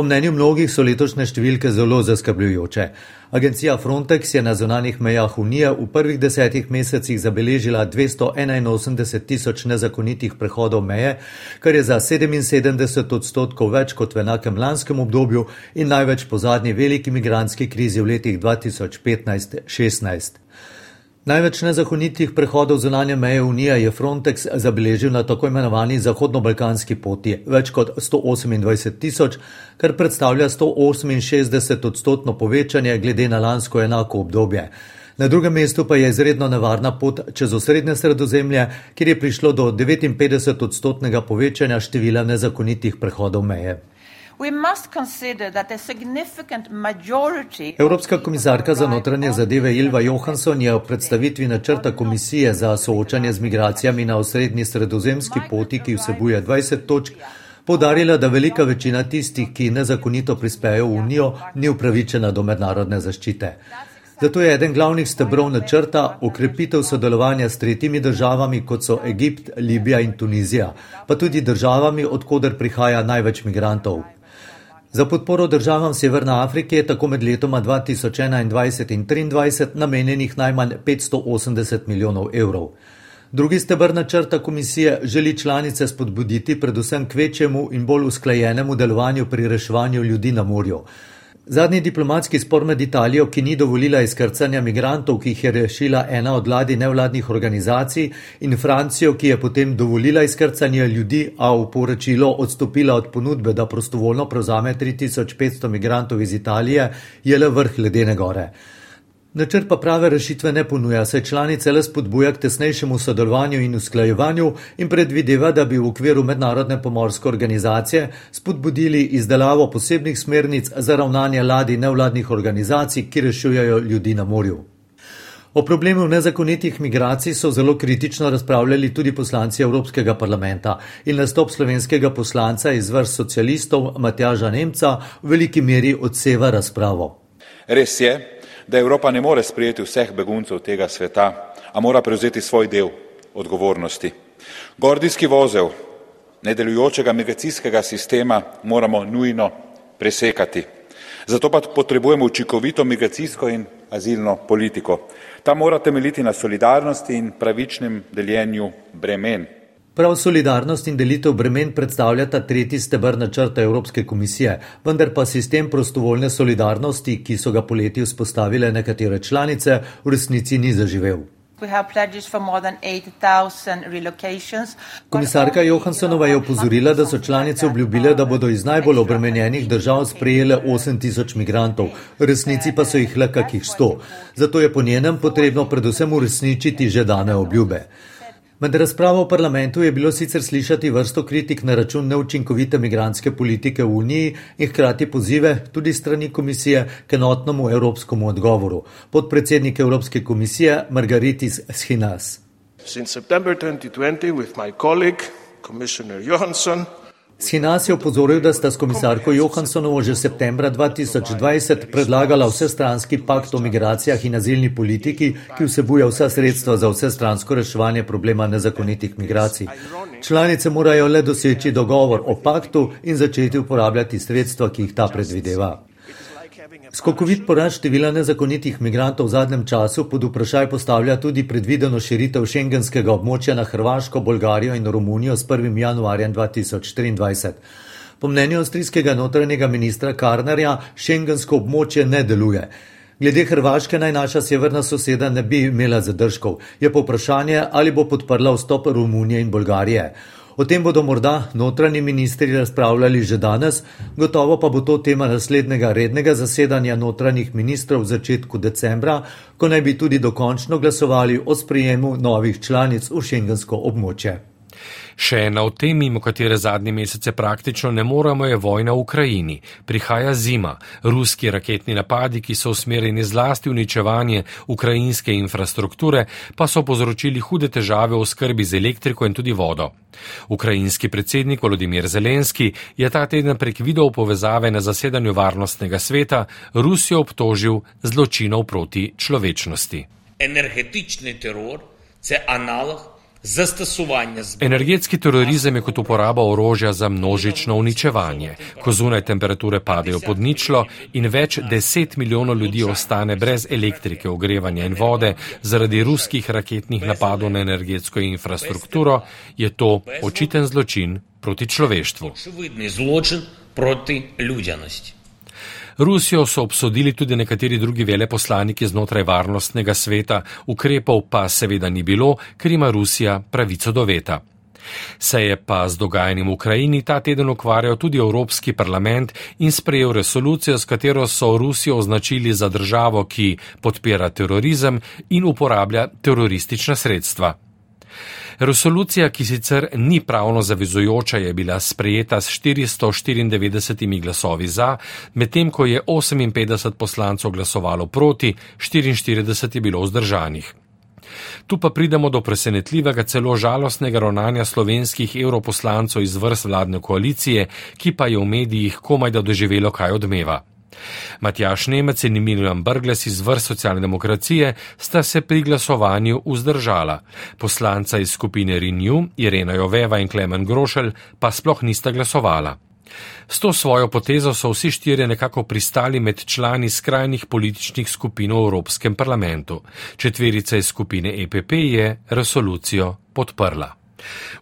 Po mnenju mnogih so letošnje številke zelo zaskrbljujoče. Agencija Frontex je na zonanih mejah Unije v prvih desetih mesecih zabeležila 281 tisoč nezakonitih prehodov meje, kar je za 77 odstotkov več kot v enakem lanskem obdobju in največ po zadnji veliki migranski krizi v letih 2015-16. Največ nezakonitih prehodov zunanje meje Unije je Frontex zabeležil na tako imenovani zahodno-balkanski poti, več kot 128 tisoč, kar predstavlja 168 odstotno povečanje glede na lansko enako obdobje. Na drugem mestu pa je izredno nevarna pot čez osrednje sredozemlje, kjer je prišlo do 59 odstotnega povečanja števila nezakonitih prehodov meje. Evropska komisarka za notranje zadeve Ilva Johansson je v predstavitvi načrta Komisije za soočanje z migracijami na osrednji sredozemski poti, ki vsebuje 20 točk, podarila, da velika večina tistih, ki nezakonito prispejo v Unijo, ni upravičena do mednarodne zaščite. Zato je eden glavnih stebrov načrta okrepitev sodelovanja s tretjimi državami, kot so Egipt, Libija in Tunizija, pa tudi državami, odkuder prihaja največ migrantov. Za podporo državam Severne Afrike je tako med letoma 2021 in 2023 namenjenih najmanj 580 milijonov evrov. Drugi stebr načrta komisije želi članice spodbuditi predvsem k večjemu in bolj usklajenemu delovanju pri reševanju ljudi na morju. Zadnji diplomatski spor med Italijo, ki ni dovolila izkrcanja migrantov, ki jih je rešila ena od vladi nevladnih organizacij, in Francijo, ki je potem dovolila izkrcanje ljudi, a v poročilo odstopila od ponudbe, da prostovoljno prevzame 3500 migrantov iz Italije, je le vrh ledene gore. Načrt pa prave rešitve ne ponuja, saj članice le spodbuja k tesnejšemu sodelovanju in usklajevanju in predvideva, da bi v okviru mednarodne pomorske organizacije spodbudili izdelavo posebnih smernic za ravnanje ladi nevladnih organizacij, ki rešujejo ljudi na morju. O problemu nezakonitih migracij so zelo kritično razpravljali tudi poslanci Evropskega parlamenta in nastop slovenskega poslanca iz vrst socialistov Matjaža Nemca v veliki meri odseva razpravo. Res je, da Evropa ne more sprejeti vseh beguncev tega sveta, a mora prevzeti svoj del odgovornosti. Gordijski vozel nedelujočega migracijskega sistema moramo nujno presekati. Zato pa potrebujemo učinkovito migracijsko in azilno politiko. Ta mora temeljiti na solidarnosti in pravičnem deljenju bremen. Prav solidarnost in delitev bremen predstavljata tretji stebr načrta Evropske komisije, vendar pa sistem prostovoljne solidarnosti, ki so ga poleti vzpostavile nekatere članice, v resnici ni zaživel. Komisarka Johanssonova je opozorila, da so članice obljubile, da bodo iz najbolj obremenjenih držav sprejele 8000 migrantov, v resnici pa so jih le kakih 100. Zato je po njenem potrebno predvsem uresničiti že dane obljube. Med razpravo v parlamentu je bilo sicer slišati vrsto kritik na račun neučinkovite migranske politike v Uniji in hkrati pozive tudi strani komisije k enotnemu evropskemu odgovoru. Podpredsednik Evropske komisije Margaritis Schinas. Since September 2020 with my colleague Commissioner Johansson Sinas je opozoril, da sta s komisarko Johanssonovo že septembra 2020 predlagala vsestranski pakt o migracijah in azilni politiki, ki vsebuje vsa sredstva za vsestransko reševanje problema nezakonitih migracij. Članice morajo le doseči dogovor o paktu in začeti uporabljati sredstva, ki jih ta predvideva. Skokovit porast števila nezakonitih migrantov v zadnjem času pod vprašaj postavlja tudi predvideno širitev šengenskega območja na Hrvaško, Bolgarijo in Romunijo s 1. januarjem 2024. Po mnenju avstrijskega notranjega ministra Karnerja, šengensko območje ne deluje. Glede Hrvaške naj naša severna soseda ne bi imela zadržkov, je pa vprašanje, ali bo podprla vstop Romunije in Bolgarije. O tem bodo morda notranji ministri razpravljali že danes, gotovo pa bo to tema naslednjega rednega zasedanja notranjih ministrov v začetku decembra, ko naj bi tudi dokončno glasovali o sprijemu novih članic v šengensko območje. Še ena od tem, mimo katere zadnje mesece praktično ne moremo, je vojna v Ukrajini. Prihaja zima. Ruski raketni napadi, ki so usmerjeni zlasti v uničevanje ukrajinske infrastrukture, pa so povzročili hude težave v skrbi z elektriko in tudi vodo. Ukrajinski predsednik Volodimir Zelenski je ta teden prek video povezave na zasedanju varnostnega sveta Rusijo obtožil zločinov proti človečnosti. Energetični teror, se analog Zastosovanje z. Energetski terorizem je kot uporaba orožja za množično uničevanje. Ko zunaj temperature padejo pod ničlo in več deset milijonov ljudi ostane brez elektrike, ogrevanja in vode zaradi ruskih raketnih napadov na energetsko infrastrukturo, je to očiten zločin proti človeštvu. Zločin proti ljudjanosti. Rusijo so obsodili tudi nekateri drugi veleposlaniki znotraj varnostnega sveta, ukrepov pa seveda ni bilo, ker ima Rusija pravico do veta. Se je pa z dogajanjem v Ukrajini ta teden ukvarjal tudi Evropski parlament in sprejel resolucijo, s katero so Rusijo označili za državo, ki podpira terorizem in uporablja teroristična sredstva. Resolucija, ki sicer ni pravno zavezujoča, je bila sprejeta s 494 glasovi za, medtem ko je 58 poslancov glasovalo proti, 44 je bilo vzdržanih. Tu pa pridemo do presenetljivega, celo žalostnega ravnanja slovenskih europoslancov iz vrst vladne koalicije, ki pa je v medijih komaj da doživelo kaj odmeva. Matjaš Nemec in Emilijan Brgles iz vrst socialne demokracije sta se pri glasovanju vzdržala. Poslanca iz skupine Renew, Irena Joveva in Klemen Grošelj pa sploh nista glasovala. S to svojo potezo so vsi štirje nekako pristali med člani skrajnih političnih skupin v Evropskem parlamentu. Četverica iz skupine EPP je resolucijo podprla.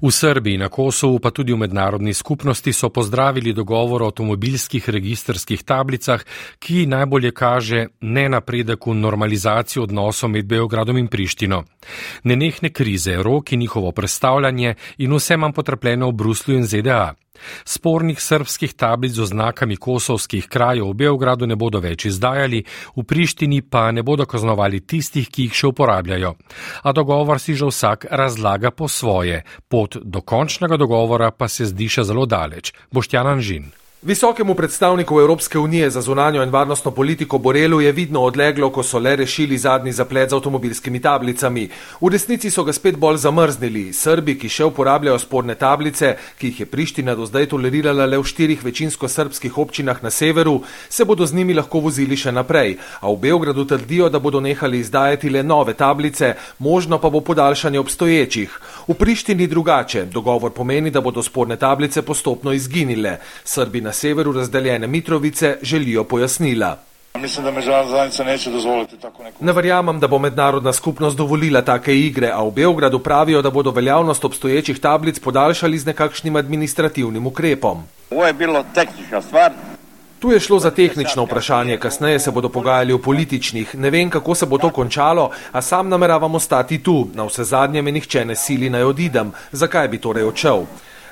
V Srbiji, na Kosovu, pa tudi v mednarodni skupnosti so pozdravili dogovor o avtomobilskih registrskih tablicah, ki najbolje kaže ne napredek v normalizaciji odnosov med Beogradom in Prištino. Nenehne krize, rok in njihovo predstavljanje in vse manj potrpljeno v Bruslju in ZDA. Spornih srbskih tablic z oznakami kosovskih krajev v Beogradu ne bodo več izdajali, v Prištini pa ne bodo kaznovali tistih, ki jih še uporabljajo. A dogovor si že vsak razlaga po svoje, pot do končnega dogovora pa se zdi še zelo daleč. Boštjan Anžin. Visokemu predstavniku Evropske unije za zunanjo in varnostno politiko Borelu je vidno odleglo, ko so le rešili zadnji zaplet z avtomobilskimi tablicami. V resnici so ga spet bolj zamrznili. Srbi, ki še uporabljajo sporne tablice, ki jih je Priština do zdaj tolerirala le v štirih večinsko srbskih občinah na severu, se bodo z njimi lahko vozili še naprej. A v Beogradu trdijo, da bodo nehali izdajati le nove tablice, možno pa bo podaljšanje obstoječih. V Prištini drugače. Dogovor pomeni, da bodo sporne tablice postopno izginile. Srbi na severu razdeljene Mitrovice želijo pojasnila. Mislim, da međunarodna zajednica neće dozvoliti tako neko. Ne verjamem, da bo mednarodna skupnost dovolila take igre, a v Beogradu pravijo, da bodo veljavnost obstoječih tablic podaljšali z nekakšnim administrativnim ukrepom. Ovo je bilo tehnična stvar. Tu je šlo za tehnično vprašanje, kasneje se bodo pogajali o političnih. Ne vem, kako se bo to končalo, a sam nameravam ostati tu. Na vse zadnje me nihče ne sili naj odidem. Zakaj bi torej odšel?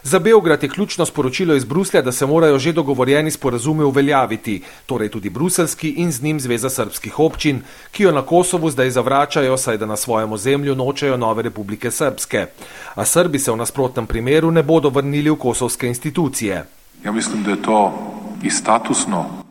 Za Beograd je ključno sporočilo iz Bruslja, da se morajo že dogovorjeni sporazumi uveljaviti, torej tudi bruselski in z njim Zveza srpskih občin, ki jo na Kosovu zdaj zavračajo, saj da na svojem ozemlju nočejo nove republike srpske. A Srbi se v nasprotnem primeru ne bodo vrnili v kosovske institucije. Ja mislim, da je to i statusno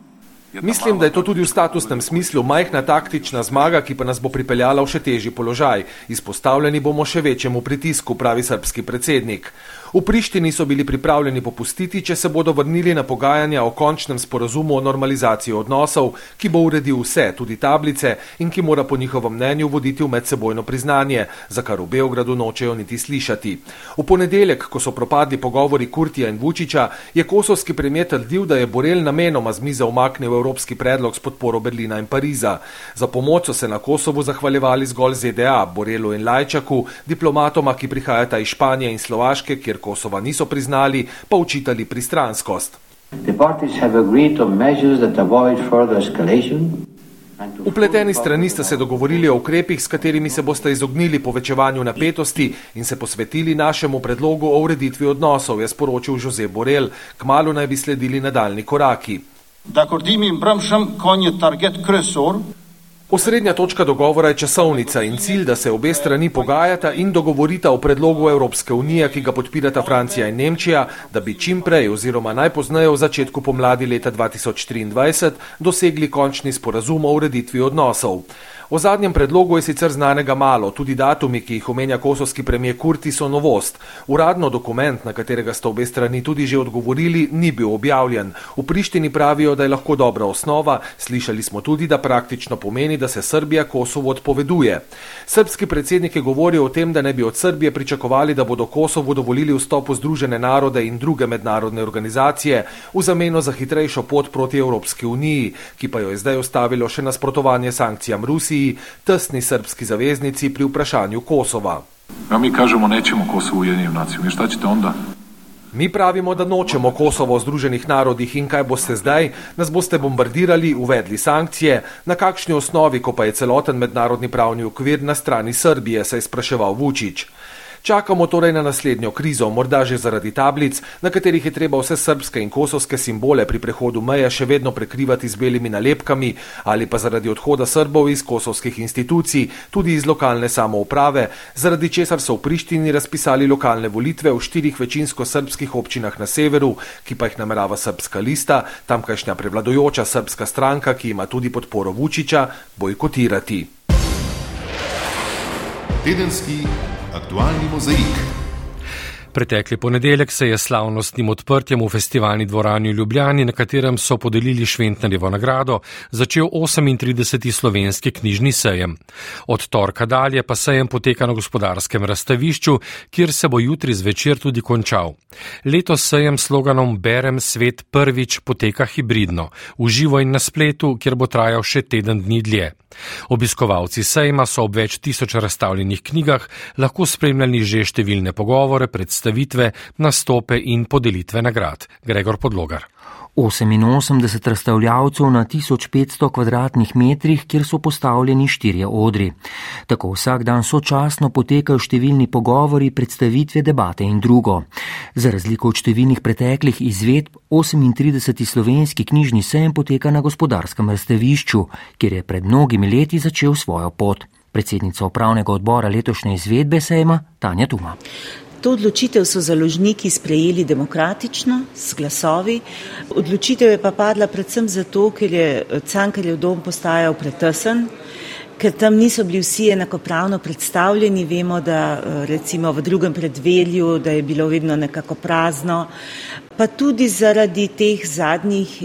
Mislim, da je to tudi v statusnem smislu majhna taktična zmaga, ki pa nas bo pripeljala v še težji položaj. Izpostavljeni bomo še večjemu pritisku, pravi srpski predsednik. V Prištini so bili pripravljeni popustiti, če se bodo vrnili na pogajanja o končnem sporazumu o normalizaciji odnosov, ki bo uredil vse, tudi tablice in ki mora po njihovem mnenju voditi v medsebojno priznanje, za kar v Beogradu nočejo niti slišati. V ponedeljek, ko so propadli pogovori Kurtija in Vučiča, je kosovski premijer trdil, da je Borel namenoma z mize umaknil evropski predlog s podporo Berlina in Pariza. Za pomoč so se na Kosovu zahvaljevali zgolj ZDA, Borelu in Lajčaku, diplomatoma, ki prihajata iz Španije in Slovaške, kjer Kosova niso priznali, pa učitali pristranskost. Upleteni strani sta se dogovorili o ukrepih, s katerimi se boste izognili povečevanju napetosti in se posvetili našemu predlogu o ureditvi odnosov, je sporočil Jose Borel. Kmalo naj bi sledili nadaljni koraki. Osrednja točka dogovora je časovnica in cilj, da se obe strani pogajata in dogovorita o predlogu Evropske unije, ki ga podpirata Francija in Nemčija, da bi čim prej oziroma najpozneje v začetku pomladi leta 2023 dosegli končni sporazum o ureditvi odnosov. O zadnjem predlogu je sicer znanega malo, tudi datumi, ki jih omenja kosovski premijer Kurti, so novost. Uradno dokument, na katerega sta obe strani tudi že odgovorili, ni bil objavljen. V Prištini pravijo, da je lahko dobra osnova, slišali smo tudi, da praktično pomeni, da se Srbija Kosovo odpoveduje. Srbski predsednik je govoril o tem, da ne bi od Srbije pričakovali, da bodo Kosovo dovolili vstop v Združene narode in druge mednarodne organizacije v zameno za hitrejšo pot proti Evropski uniji, ki pa jo je zdaj ustavilo še nasprotovanje sankcijam Rusiji. Rusiji, tesni srpski zaveznici pri vprašanju Kosova. Ja, mi kažemo, nećemo Kosovo u jedinim nacijom. I šta ćete onda? Mi pravimo, da nočemo Kosovo v Združenih narodih in kaj boste zdaj, nas boste bombardirali, uvedli sankcije, na kakšni osnovi, ko pa je celoten mednarodni pravni okvir na strani Srbije, se je spraševal Vučić. Čakamo torej na naslednjo krizo, morda že zaradi tablic, na katerih je treba vse srpske in kosovske simbole pri prehodu meje še vedno prekrivati z belimi nalepkami, ali pa zaradi odhoda Srbov iz kosovskih institucij, tudi iz lokalne samouprave, zaradi česar so v Prištini razpisali lokalne volitve v štirih večinsko srpskih občinah na severu, ki pa jih namerava srpska lista, tamkajšnja prevladojoča srpska stranka, ki ima tudi podporo Vučiča, bojkotirati. Tedenski aktualni mozaik. Pretekli ponedeljek se je slavnostnim odprtjem v festivalni dvorani v Ljubljani, na katerem so podelili Šventnerjevo nagrado, začel 38. slovenski knjižni sejem. Od torka dalje pa sejem poteka na gospodarskem razstavišču, kjer se bo jutri zvečer tudi končal. Letos sejem sloganom Berem svet prvič poteka hibridno, v živo in na spletu, kjer bo trajal še teden dni dlje. Obiskovalci sejma so ob več tisoč razstavljenih knjigah lahko spremljali že številne pogovore, predstavitve, nastope in podelitve nagrad. Gregor Podlogar. 88 razstavljavcev na 1500 kvadratnih metrih, kjer so postavljeni štirje odri. Tako vsak dan sočasno potekajo številni pogovori, predstavitve, debate in drugo. Za razliko od številnih preteklih izvedb, 38. slovenski knjižni sejem poteka na gospodarskem razstavišču, kjer je pred mnogimi leti začel svojo pot. Predsednica upravnega odbora letošnje izvedbe sejma Tanja Tuma. To odločitev so založniki sprejeli demokratično, s glasovi. Odločitev je pa padla predvsem zato, ker je Cankarjev dom postajal pretesen, ker tam niso bili vsi enakopravno predstavljeni. Vemo, da recimo v drugem predvelju, da je bilo vedno nekako prazno, pa tudi zaradi teh zadnjih,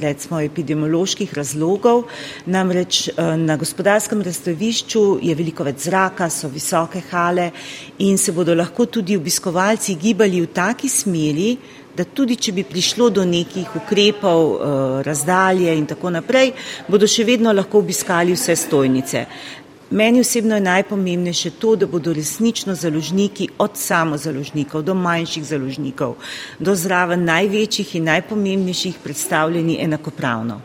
recimo, epidemioloških razlogov. Namreč na gospodarskem razstavišču je veliko več zraka, so visoke hale in se bodo lahko tudi obiskovalci gibali v taki smeri, da tudi če bi prišlo do nekih ukrepov, razdalje in tako naprej, bodo še vedno lahko obiskali vse stojnice. Meni osebno je najpomembnejše to, da bodo resnično založniki od samozaložnikov do manjših založnikov, do zraven največjih in najpomembnejših predstavljeni enakopravno.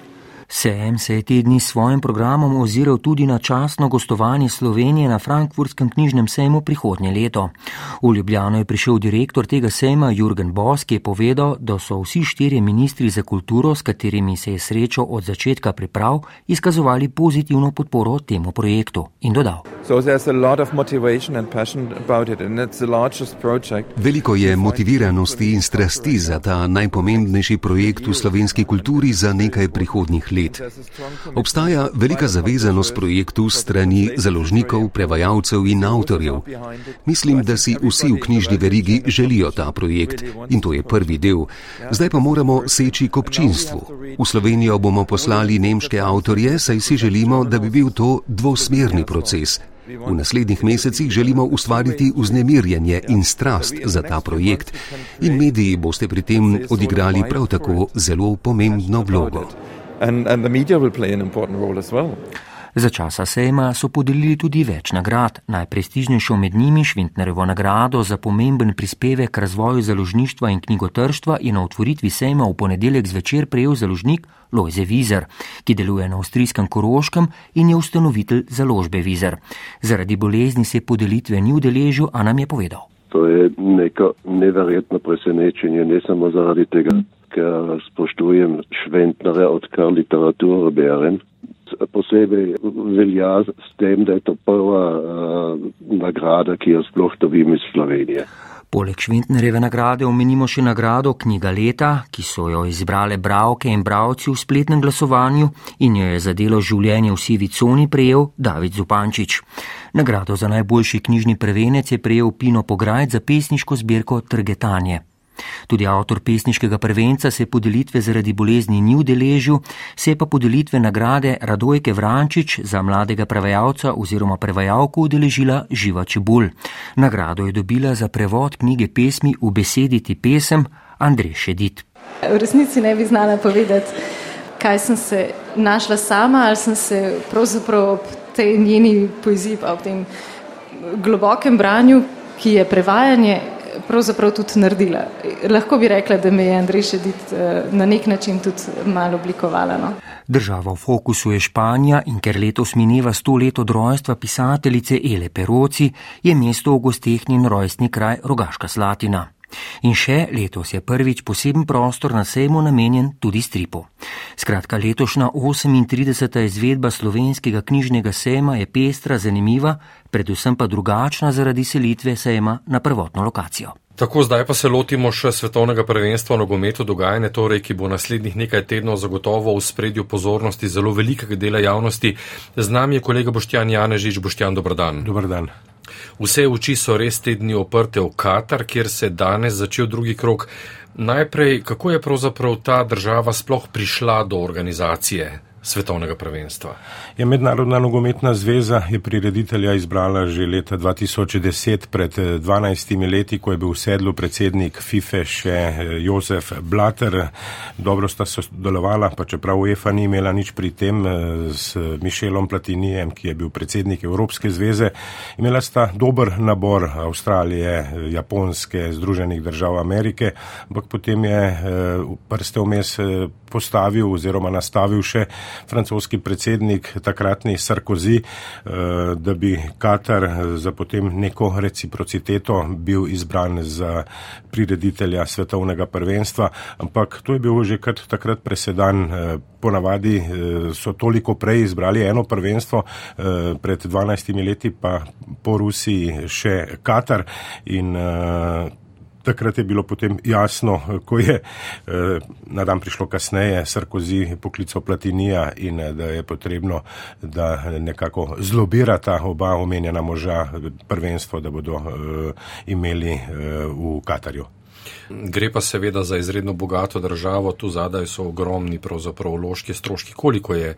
Sejem se je te dni s svojim programom oziral tudi na časno gostovanje Slovenije na Frankfurtskem knjižnem sejmu prihodnje leto. V Ljubljano je prišel direktor tega sejma Jurgen Bos, ki je povedal, da so vsi štirje ministri za kulturo, s katerimi se je srečal od začetka priprav, izkazovali pozitivno podporo temu projektu in dodal. Veliko je motiviranosti in strasti za ta najpomembnejši projekt v slovenski kulturi za nekaj prihodnjih let let. Obstaja velika zavezanost projektu strani založnikov, prevajalcev in avtorjev. Mislim, da si vsi v knjižni verigi želijo ta projekt in to je prvi del. Zdaj pa moramo seči k občinstvu. V Slovenijo bomo poslali nemške avtorje, saj si želimo, da bi bil to dvosmerni proces. V naslednjih mesecih želimo ustvariti vznemirjenje in strast za ta projekt in mediji boste pri tem odigrali prav tako zelo pomembno vlogo and, and the media will play an important role as well. Za časa sejma so podelili tudi več nagrad, najprestižnejšo med njimi Švintnerevo nagrado za pomemben prispevek k razvoju založništva in knjigotrštva in na otvoritvi sejma v ponedeljek zvečer prejel založnik Lojze Vizer, ki deluje na avstrijskem Koroškem in je ustanovitelj založbe Vizer. Zaradi bolezni se podelitve ni udeležil, a nam je povedal. To je neko neverjetno presenečenje, ne samo zaradi tega, ker spoštujem Šventnare, odkar literaturo berem. Posebej velja s tem, da je to prva uh, nagrada, ki jo sploh dobim iz Slovenije. Poleg Šventnereve nagrade omenimo še nagrado Knjiga leta, ki so jo izbrale bravke in bravci v spletnem glasovanju in jo je za delo življenja v sivi coni prejel David Zupančič. Nagrado za najboljši knjižni prevenec je prejel Pino Pograjc za pesniško zbirko Trgetanje. Tudi avtor pesniškega prvenca se podelitve zaradi bolezni ni udeležil, se pa podelitve nagrade Radojke Vrančič za mladega prevajalca oziroma prevajalko udeležila Živa Čebul. Nagrado je dobila za prevod knjige pesmi V besediti pesem Andrej Šedit. V resnici ne bi znala povedati, kaj sem se našla sama ali sem se pravzaprav ob tej njeni poeziji, ob tem globokem branju, ki je prevajanje pravzaprav tudi naredila. Lahko bi rekla, da me je Andrej Šedit eh, na nek način tudi malo oblikovala. No? Država v fokusu je Španija in ker letos mineva sto let od rojstva pisateljice Ele Peroci, je mesto v gosteh njen rojstni kraj Rogaška Slatina. In še letos je prvič poseben prostor na sejmu namenjen tudi stripu. Skratka, letošnja 38. izvedba slovenskega knjižnega sejma je pestra, zanimiva, predvsem pa drugačna zaradi selitve sejma na prvotno lokacijo. Tako, zdaj pa se lotimo še svetovnega prvenstva nogometu dogajanja, torej, ki bo naslednjih nekaj tednov zagotovo v spredju pozornosti zelo velikega dela javnosti. Z nami je kolega Boštjan Janežič. Boštjan, dobrodan. Dobrodan. Vse oči so res tedni oprte v Katar, kjer se je danes začel drugi krok. Najprej, kako je pravzaprav ta država sploh prišla do organizacije svetovnega prvenstva. Je Mednarodna nogometna zveza je prireditelja izbrala že leta 2010, pred 12 leti, ko je bil v sedlu predsednik FIFE še eh, Jozef Blatter. Dobro sta sodelovala, pa čeprav UEFA ni imela nič pri tem eh, s Mišelom Platinijem, ki je bil predsednik Evropske zveze. Imela sta dober nabor Avstralije, Japonske, Združenih držav Amerike, ampak potem je eh, prste vmes postavil oziroma nastavil še francoski predsednik, takratni Sarkozy, eh, da bi Katar za potem neko reciprociteto bil izbran za prireditelja svetovnega prvenstva, ampak to je bil že kar takrat presedan. Eh, ponavadi eh, so toliko prej izbrali eno prvenstvo, pred 12 leti pa po Rusiji še Katar in takrat je bilo potem jasno, ko je eh, na dan prišlo kasneje Sarkozy poklical Platinija in eh, da je potrebno, da nekako zlobirata oba omenjena moža prvenstvo, da bodo eh, imeli v Katarju. Gre pa seveda za izredno bogato državo, tu zadaj so ogromni pravzaprav vložki stroški. Koliko je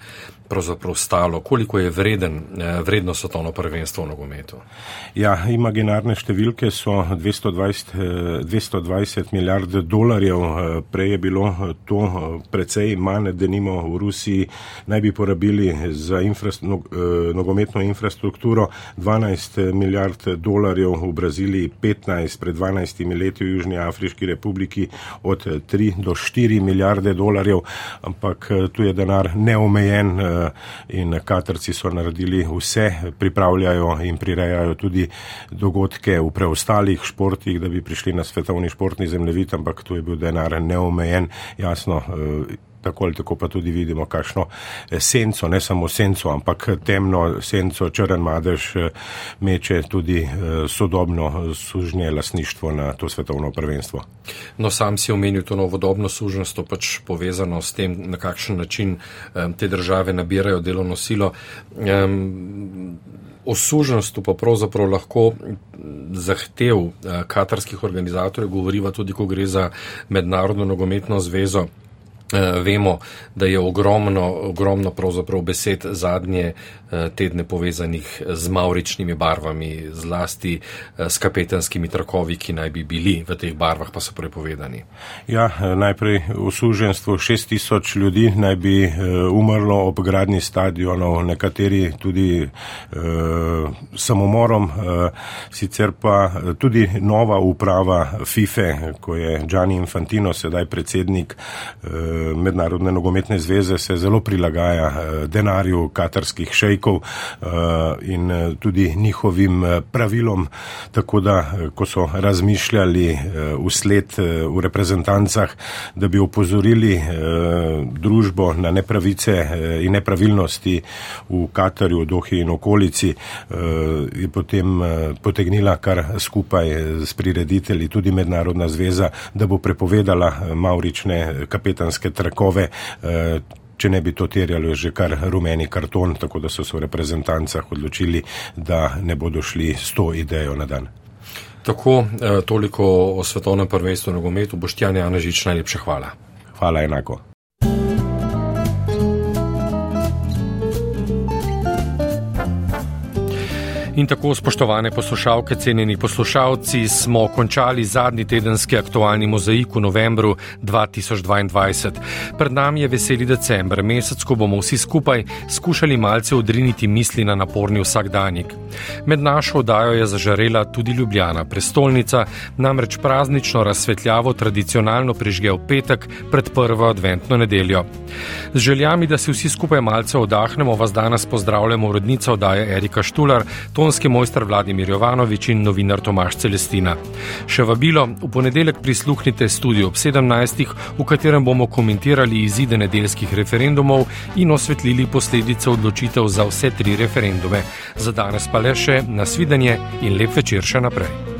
pravzaprav stalo, koliko je vreden, eh, vredno svetovno prvenstvo v nogometu? Ja, imaginarne številke so 220, 220 eh, milijard dolarjev, eh, prej je bilo to precej manj, da nimo v Rusiji naj bi porabili za infrast, no, nogometno infrastrukturo 12 milijard dolarjev, v Braziliji 15, pred 12 leti v Južnji Afriki. Južnoafriški republiki od 3 do 4 milijarde dolarjev, ampak tu je denar neomejen in Katarci so naredili vse, pripravljajo in prirejajo tudi dogodke v preostalih športih, da bi prišli na svetovni športni zemljevid, ampak tu je bil denar neomejen, jasno tako ali tako pa tudi vidimo, kakšno eh, senco, ne samo senco, ampak temno senco, črn madež eh, meče tudi eh, sodobno sužnje lasništvo na to svetovno prvenstvo. No, sam si omenil to novodobno suženstvo, pač povezano s tem, na kakšen način te države nabirajo delovno silo. Um, O suženstvu pa pravzaprav lahko zahtev katarskih organizatorjev govoriva tudi, ko gre za mednarodno nogometno zvezo. Eh, vemo, da je ogromno, ogromno pravzaprav besed zadnje tedne povezanih z mauričnimi barvami, zlasti eh, s kapetanskimi trakovi, ki naj bi bili v teh barvah, pa so prepovedani. Ja, najprej v suženstvu šest tisoč ljudi naj bi umrlo ob gradni stadionov, nekateri tudi eh, samomorom, eh, sicer pa tudi nova uprava FIFE, ko je Gianni Infantino sedaj predsednik eh, mednarodne nogometne zveze se zelo prilagaja eh, denarju katarskih šejkov eh, in eh, tudi njihovim pravilom, tako da, ko so razmišljali usled v reprezentancah, da bi opozorili družbo na nepravice in nepravilnosti v Katarju, Dohi in okolici, je potem potegnila kar skupaj s prireditelji tudi mednarodna zveza, da bo prepovedala maurične kapetanske trakove. Če ne bi to terjalo, je že kar rumeni karton, tako da so se v reprezentancah odločili, da ne bodo šli s to idejo na dan. Tako, eh, toliko o svetovnem prvenstvu nogometu. Boštjan Janežič, najlepša hvala. Hvala enako. In tako, spoštovane poslušalke, cenjeni poslušalci, smo končali zadnji tedenski aktualni mozaik v novembru 2022. Pred nami je veseli decembr, mesec, ko bomo vsi skupaj skušali malce odriniti misli na naporni vsakdanjik. Med našo oddajo je zažarela tudi Ljubljana, prestolnica, namreč praznično razsvetljavo tradicionalno prižge v petek pred prvo adventno nedeljo. Z željami, da se vsi skupaj malce oddahnemo, vas danes pozdravljamo urednica oddaje Erika Štular tonski mojster Vladimir Jovanovič in novinar Tomaš Celestina. Še vabilo, v ponedeljek prisluhnite studio ob 17. v katerem bomo komentirali izide nedeljskih referendumov in osvetlili posledice odločitev za vse tri referendume. Za danes pa le še nasvidenje in lep večer še naprej.